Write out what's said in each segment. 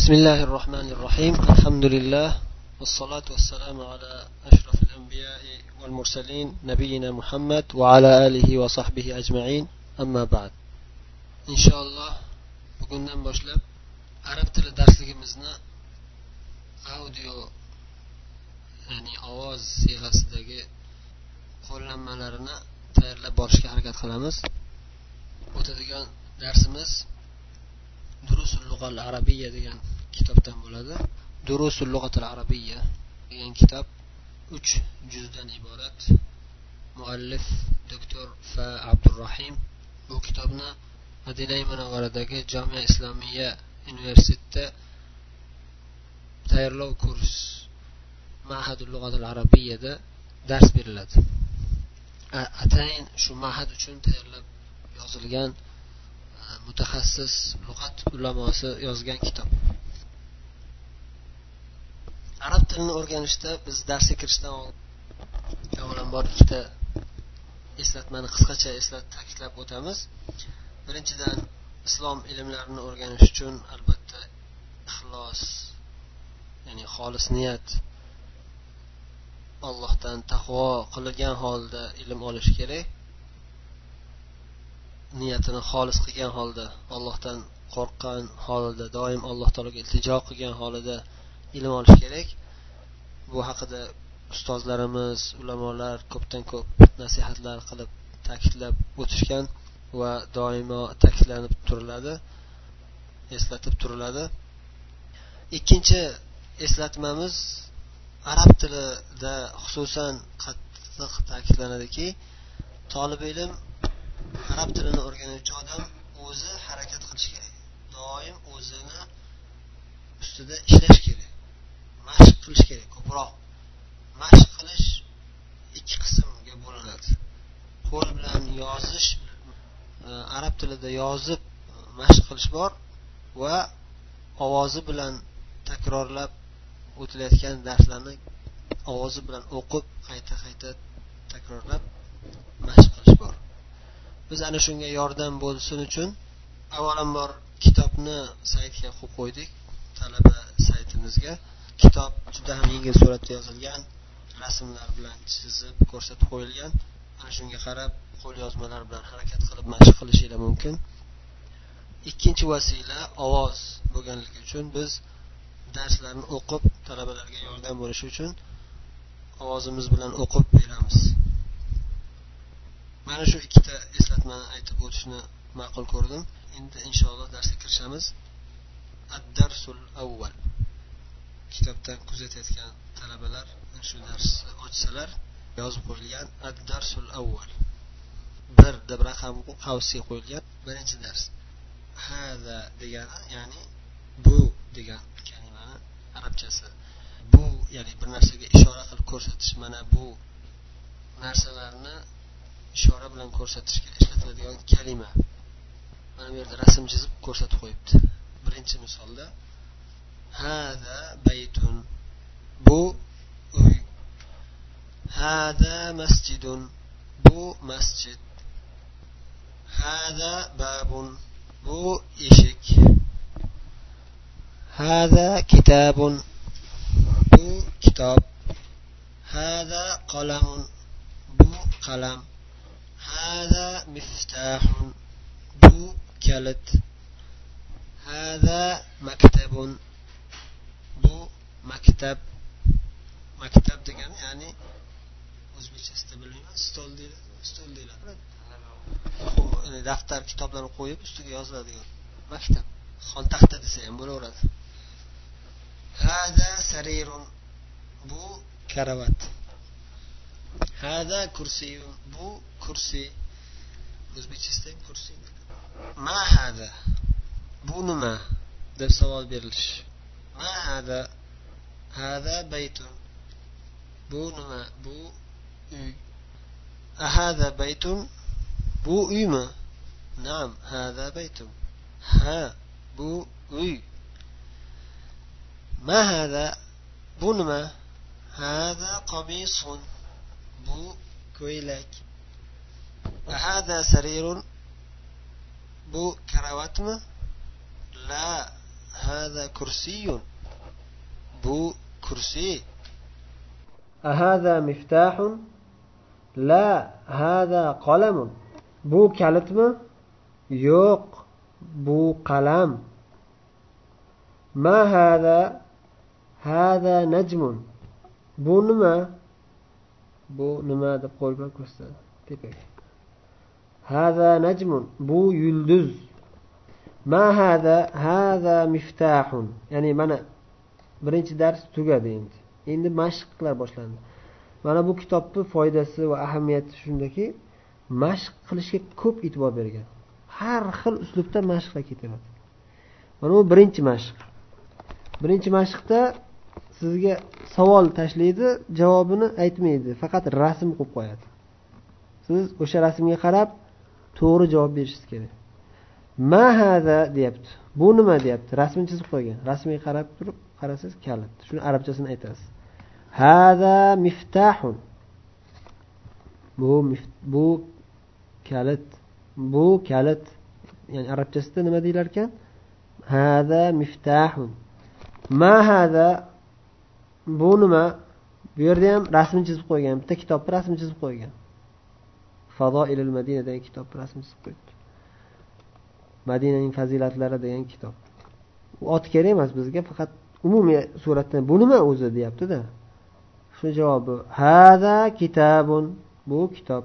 بسم الله الرحمن الرحيم الحمد لله والصلاة والسلام على أشرف الأنبياء والمرسلين نبينا محمد وعلى آله وصحبه أجمعين أما بعد إن شاء الله bugundan boshlab arab tili darsligimizni audio ya'ni ovoz siyg'asidagi qo'llanmalarini tayyorlab borishga harakat qilamiz o'tadigan darsimiz durusul lug'al arabiya degan kitobdan bo'ladi. Durusul lug'atil arabiya degan kitob uch juzdan iborat. Muallif doktor fa abdurahim bu kitobni madina munavvaradagi jamiya islomiya universitetida tayyorlov kurs mahadul lug'atil arabiyada dars beriladi. Atayin shu mahad uchun tayyorlab yozilgan mutaxassis lug'at ulamosi yozgan kitob. Arab tilini o'rganishda biz darsga kirishdan avvalambor ikkita eslatmani qisqacha eslat ta'kidlab o'tamiz. Birinchidan islom ilmlarini o'rganish uchun albatta ixlos ya'ni xolis niyat allohdan taqvo qilgan holda ilm olish kerak. Niyatini xolis qilgan holda allohdan qo'rqqan holida doim alloh taologa iltijo qilgan holida ilm olish kerak. Bu haqida ustozlarimiz ulamolar ko'pdan ko'p nasihatlar qilib ta'kidlab o'tishgan va doimo ta'kidlanib turiladi eslatib turiladi. Ikkinchi eslatmamiz arab tilida xususan qattiq ta'kidlanadiki tolib ilm arab tilini o'rganuvchi odam o'zi harakat qilishi kerak. Doim o'zini ustida ishlash kerak. Mashq qilish kerak ko'proq. Mashq qilish ikki qismga bo'linadi. Qo'l bilan yozish e, arab tilida yozib e, mashq qilish bor va ovozi bilan takrorlab o'tilayotgan darslarni ovozi bilan o'qib qayta qayta takrorlab biz ana shunga yordam bo'lsin uchun avvalambor kitobni saytga qo'yib qo'ydik talaba saytimizga. Kitob juda ham yengil suratda yozilgan rasmlar bilan chizib ko'rsatib qo'yilgan. Ana shunga qarab qo'lyozmalar bilan harakat qilib mashq qilishinglar mumkin. Ikkinchi vasila ovoz bo'lganligi uchun biz darslarni o'qib talabalarga yordam bo'lishi uchun ovozimiz bilan o'qib beramiz. Mana shu ikkita eslatmani aytib o'tishni ma'qul ko'rdim. Endi inshaalloh darsga kirishamiz. Ad darsul avval kitobdan kuzatayotgan talabalar shu darsni ochsalar yozib qo'yilgan ad darsul avval bir deb raqam qavsiga qo'yilgan birinchi dars. Hada degani ya'ni bu degan kalimani arabchasi bu ya'ni bir narsaga ishora qilib ko'rsatish mana bu narsalarni ishora bilan ko'rsatishga ishlatiladigan kalima. Mana bu yerda rasm chizib ko'rsatib qo'yibdi. Birinchi misolda hada baytun. Bu uy. Hada masjidun. Bu masjid. Hada babun. Bu eshik. Hada kitabun. Bu kitob. Hada qalamun. Bu qalam. هذا مفتاح بو كلت هذا مكتب بو مكتب maktab degani ya'ni o'zbekchasida bilmayman stol deyiladi stol deyiladi daftar kitoblarni qo'yib ustiga yoziladigan maktab xontaxta desa ham bo'laveradi hada sarirun bu karavot هذا كرسي بو كرسي أوزبكستان كرسي. ما هذا؟ بو نما. ده سوال بيرلش. ما هذا؟ هذا بيت. بو نما. بو أهذا بيت؟ بو إيما نعم هذا بيت. ها بو أي. ما هذا؟ بو نما. هذا قميص. bu ko'ylak hada sarirun bu karavotmi la هذا كرسي بو كرسي أهذا مفتاح لا هذا قلم بو كالتما يوق بو قلم ما هذا هذا نجم بو نما bu nima deb qo'l bilan ko'rsatadi. Tepaga haza najmun bu yulduz. Ma hada hada miftahun. Ya'ni mana birinchi dars tugadi endi. Endi mashqlar boshlandi. Mana bu kitobni foydasi va ahamiyati shundaki mashq qilishga ko'p e'tibor bergan. Har xil uslubda mashqlar ketaveradi. Mana bu birinchi mashq. Birinchi mashqda sizga savol tashlaydi javobini aytmaydi. Faqat rasm qo'yib qo'yadi. Siz o'sha rasmga qarab to'g'ri javob berishingiz kerak. Ma hada deyapti. Bu nima deyapti? Rasmini chizib qo'ygan. Rasmga qarab turib qarasangiz kalit. Shuni arabchasini aytasiz. Hada miftahun. Bu bu kalit. Bu kalit. Ya'ni arabchasida nima deyilar ekan? Hada miftahun. Ma hada bu nima? Bu yerda ham rasmini chizib qo'ygan bitta kitobni rasmini chizib qo'ygan. Fazoilil madina degan kitobni rasmini chizib qo'yibdi madinaning fazilatlari degan kitob. U ot kerak emas bizga faqat umumiy suratda bu nima o'zi deyaptida. Shu javobi hada kitabun bu kitob.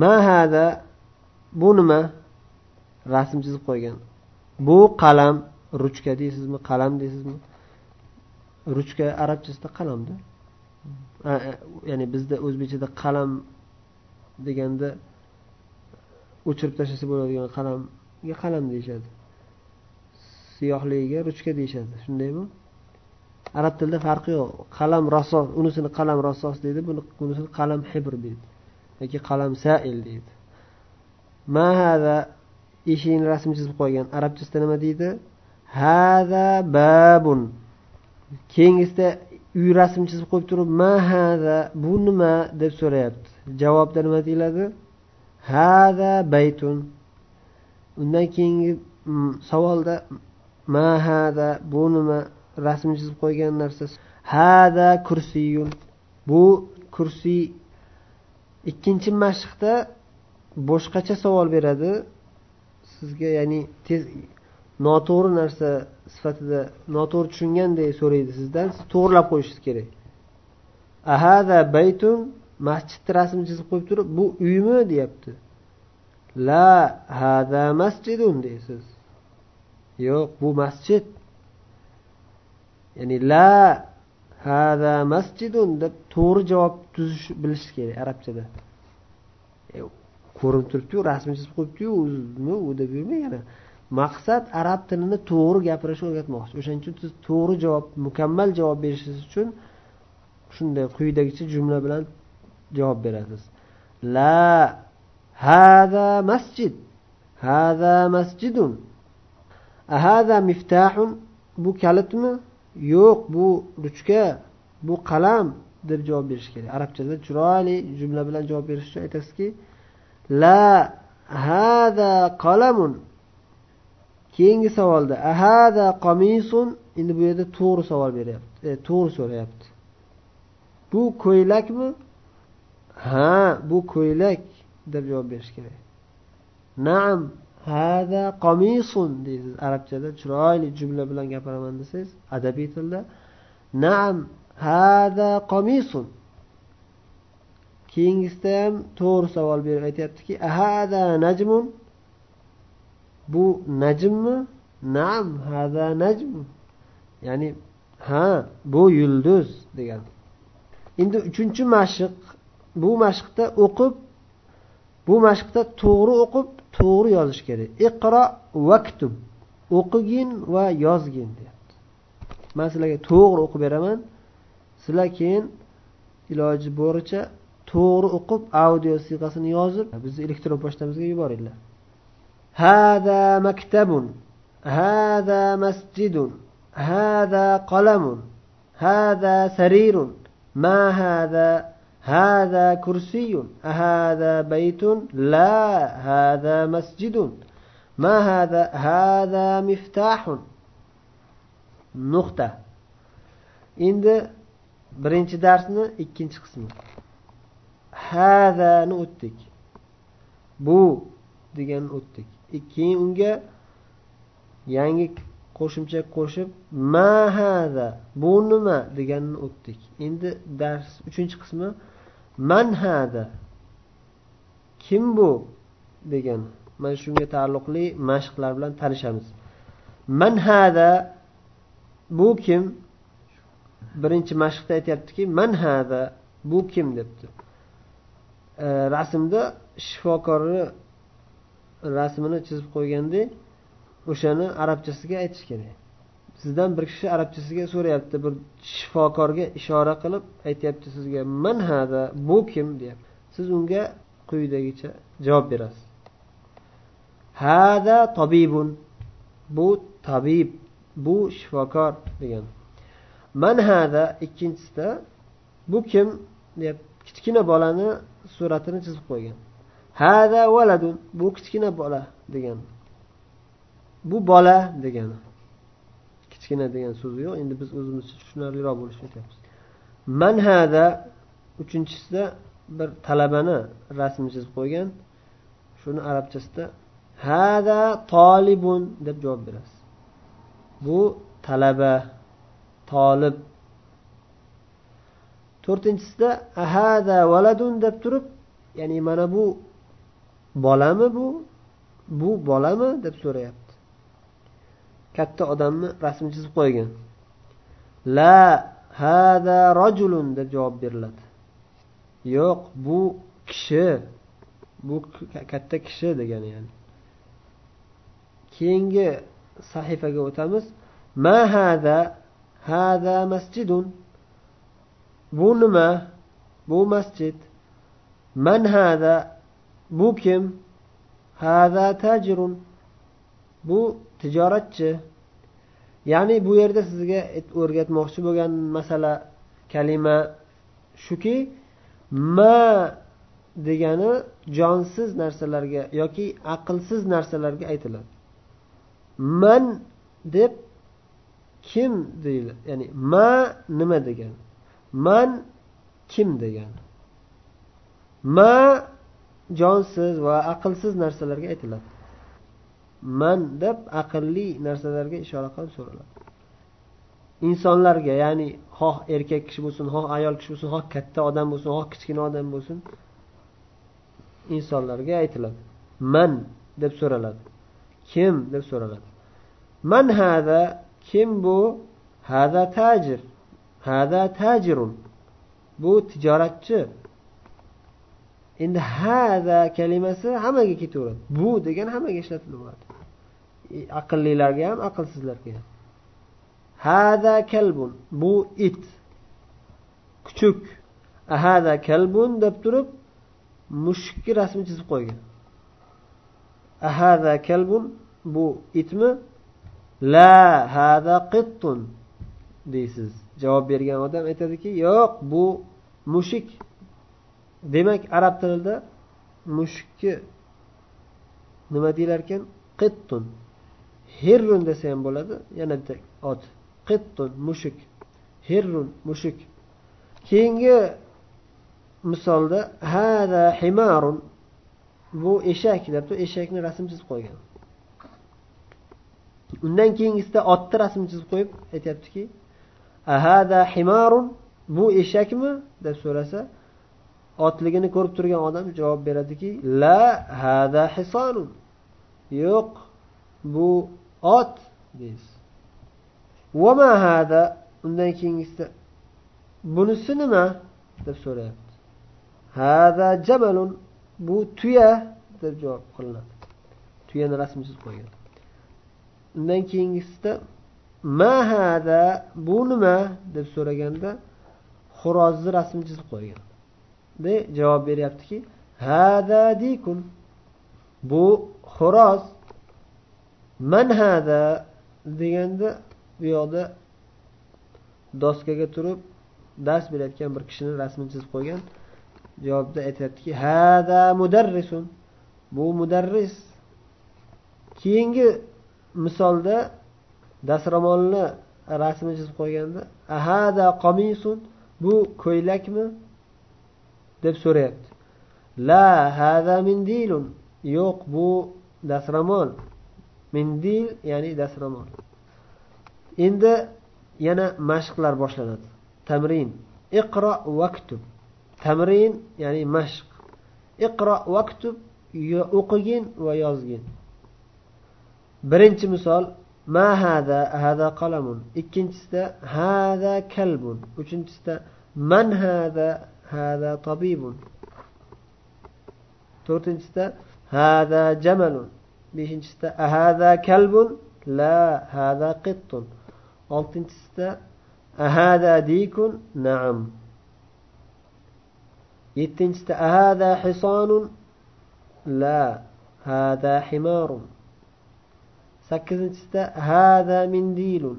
Ma hada bu nima? Rasm chizib qo'ygan. Bu qalam ruchka deysizmi qalam deysizmi? Ruchka arabchasida qalamda ya'ni bizda o'zbekchada qalam deganda o'chirib tashlasa bo'ladigan qalamga qalam deyishadi. Siyohligiga ruchka deyishadi. Shundaymi? Arab tilida farqi yo'q. Qalam rasos unisini qalam rasos deydi buni bunisini qalam hibr deydi. Yoki qalam sail deydi. Mahada eshikni rasmini chizib qo'ygan arabchasida nima deydi? Hada babun. Keyingisida uy rasmini chizib qo'yib turib mahada bu nima? deb so'rayapti. Javobda nima deyiladi? Hada baytun. Undan keyingi mm, savolda ma hada bu nima? rasm chizib qo'ygan narsa. Hada kursiyun. Bu kursiy ikkinchi mashqda boshqacha savol beradi. Sizga ya'ni tez noto'g'ri narsa sifatida noto'g'ri tushunganday so'raydi sizdan. Siz to'g'irlab qo'yishingiz kerak. Ahada baytun masjidni rasmini chizib qo'yib turib bu uymi deyapti. La hada masjidun deysiz yo'q bu masjid. Ya'ni la hada masjidun deb to'g'ri javob tuzish bilish kerak arabchada. E, ko'rinib turibdiyu rasmini chizib qo'yibdiyu o'zimi u deb yurmang yana. Maqsad arab tilini to'g'ri gapirishni o'rgatmoqchi. O'shaning uchun siz to'g'ri javob mukammal javob berishingiz uchun shunday quyidagicha jumla bilan javob berasiz. La hada masjid hada masjidun ahada miftahun bu kalitmi? Yo'q bu ruchka bu qalam deb javob berish kerak. Arabchada chiroyli jumla bilan javob berish uchun aytasizki la hada qalamun keyingi savolda ahada qamisun? Endi bu yerda to'g'ri savol beryapti. E, to'g'ri so'rayapti. Bu ko'ylakmi? Ha bu ko'ylak deb javob berish kerak. Naam hada qomisun deysiz. Arabchada chiroyli jumla bilan gapiraman desangiz adabiy tilda naam hada qomisun keyingisida ham to'g'ri savol berib aytyaptiki hada najmun bu najmmi nam hada najm. Ya'ni ha bu yulduz degan. Endi uchinchi mashq bu mashqda o'qib bu mashqda to'g'ri o'qib to'g'ri yozish kerak. Iqro vaktub o'qigin va yozgin deyapti. Man sizlarga to'g'ri o'qib beraman. Sizlar keyin iloji boricha to'g'ri o'qib audio siyg'asini yozib bizni elektron pochtamizga yuboringlar. hada maktabun hada masjidun hada qalamun hada sarirun ma hada هذا كرسي هذا بيت لا هذا مسجد ما هذا هذا مفتاح nuqta endi birinchi darsni ikkinchi qismi hadani o'tdik bu deganni o'tdik keyin unga yangi qo'shimcha qo'shib ma hada bu nima? deganini o'tdik. Endi dars uchinchi qismi man hada kim bu? degan. Mana shunga taalluqli mashqlar bilan tanishamiz. Man hada bu kim? Birinchi mashqda aytyaptiki man hada bu kim? debdi. E, rasmda shifokorni rasmini chizib qo'yganda o'shani arabchasiga aytish kerak. Sizdan bir kishi arabchasiga so'rayapti bir shifokorga ishora qilib aytyapti sizga man hada bu kim? deyapti. Siz unga quyidagicha javob berasiz. Hada tobibun bu tabib bu shifokor degan. Man hada ikkinchisida bu kim? deb kichkina bolani suratini chizib qo'ygan. Hada valadun bu kichkina bola degan. Bu bola degani kichkina degan so'zi yo'q. Endi biz o'zimizcha tushunarliroq bo'lishini aytyapmiz. Man hada uchinchisida bir talabani rasmi chizib qo'ygan. Shuni arabchasida hada tolibun deb javob berasiz. Bu talaba tolib. To'rtinchisida ahada valadun deb turib ya'ni mana bu bolami bu? Bu bolami? deb so'rayapti. Katta odamni rasm chizib qo'ygan. La hada rajulun deb javob beriladi. Yo'q bu kishi bu katta kishi degani ya'ni. Keyingi sahifaga o'tamiz. Ma hada hada masjidun. Bu nima? Bu masjid. Man hada bu kim? Hada tajirun bu tijoratchi. Ya'ni bu yerda sizga o'rgatmoqchi bo'lgan masala kalima shuki ma degani jonsiz narsalarga yoki aqlsiz narsalarga aytiladi. Man deb kim deyiladi ya'ni ma nima degani? Man kim degani? Ma jonsiz va aqlsiz narsalarga aytiladi. Man deb aqlli narsalarga ishora qilib so'raladi. Insonlarga ya'ni xoh erkak kishi bo'lsin xoh ayol kishi bo'lsin xoh katta odam bo'lsin xoh kichkina odam bo'lsin insonlarga aytiladi. Man deb so'raladi. Kim deb so'raladi? Man hada kim bu? Hada tajir. Hada tajirun. Bu tijoratchi. Endi hada kalimasi hammaga ketaveradi. Bu degan hammaga ishlatilaveradi e, aqllilarga ham aqlsizlarga ham. Hada kalbun bu it. Kuchuk. Hada kalbun deb turib mushukni rasmini chizib qo'ygan. Ahada kalbun bu itmi? La hada qittun. Deysiz. Javob bergan odam aytadiki yo'q bu mushuk. Demak arab tilida mushukni nima deyilar ekan qittun. Hirrun desa ham bo'ladi yana bitta ot. Qittun mushuk. Hirrun mushuk. Keyingi misolda hada himarun. Bu eshak deb eshakni rasm chizib qo'ygan. Undan keyingisida otni rasm chizib qo'yib aytyaptiki ahada himarun. Bu eshakmi? deb so'rasa otligini ko'rib turgan odam javob beradiki la hada hisonun yo'q bu ot deysiz. Vama hada? Undan keyingisida bunisi nima? deb so'rayapti. Hada jamalun bu tuya deb javob qilinadi. Tuyani rasmini chizib qo'ygan. Undan keyingisida ma hada bu nima? deb so'raganda xo'rozni rasmini chizib qo'ygan. Javob beryaptiki hada dikun bu xo'roz. Man hada? deganda bu yoqda doskaga turib dars berayotgan bir kishini rasmini chizib qo'ygan javobda aytyaptiki hada mudarrisun. Bu mudarris keyingi misolda dastro'molni rasmini chizib qo'yganda ahada qomisun? Bu ko'ylakmi? Deb so'rayapti. La hada mindilun yo'q bu dasramol. Mindil ya'ni dasramol. Endi yana mashqlar boshlanadi. Tamrin. Iqro vaktub tamrin ya'ni mashq. Iqro vaktub o'qigin va yozgin. Birinchi misol ma hada hada qalamun. Ikkinchisida hada kalbun. Uchinchisida man hada hada tabibun to'rtinchisida hada jamalun beshinchisida ahada kalbun la hada qittun oltinchisida ahada dikun naam yettinchisida ahada hisonun la hada himarun sakkizinchisida hada mindilun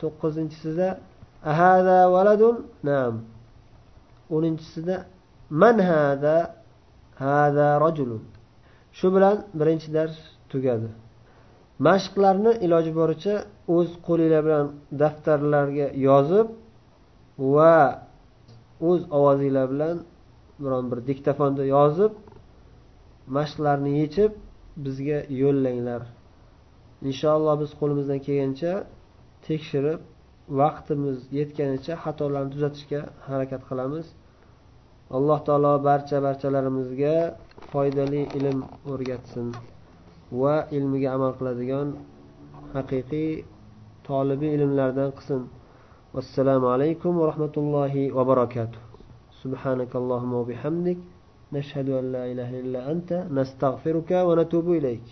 to'qqizinchisida ahada valadun naam o'ninchisida man hada hada rajulun. Shu bilan birinchi dars tugadi. Mashqlarni iloji boricha o'z qo'linglar bilan daftarlarga yozib va o'z ovozinglar bilan biron bir diktofonda yozib mashqlarni yechib bizga yo'llanglar. Inshaalloh biz qo'limizdan kelgancha tekshirib vaqtimiz yetganicha xatolarni tuzatishga harakat qilamiz alloh taolo barcha barchalarimizga foydali ilm o'rgatsin va ilmiga amal qiladigan haqiqiy tolibi ilmlardan qilsin vassalomu alaykum va rahmatullohi va barakatuh سبحانك اللهم وبحمدك نشهد أن لا إله إلا أنت نستغفرك ونتوب إليك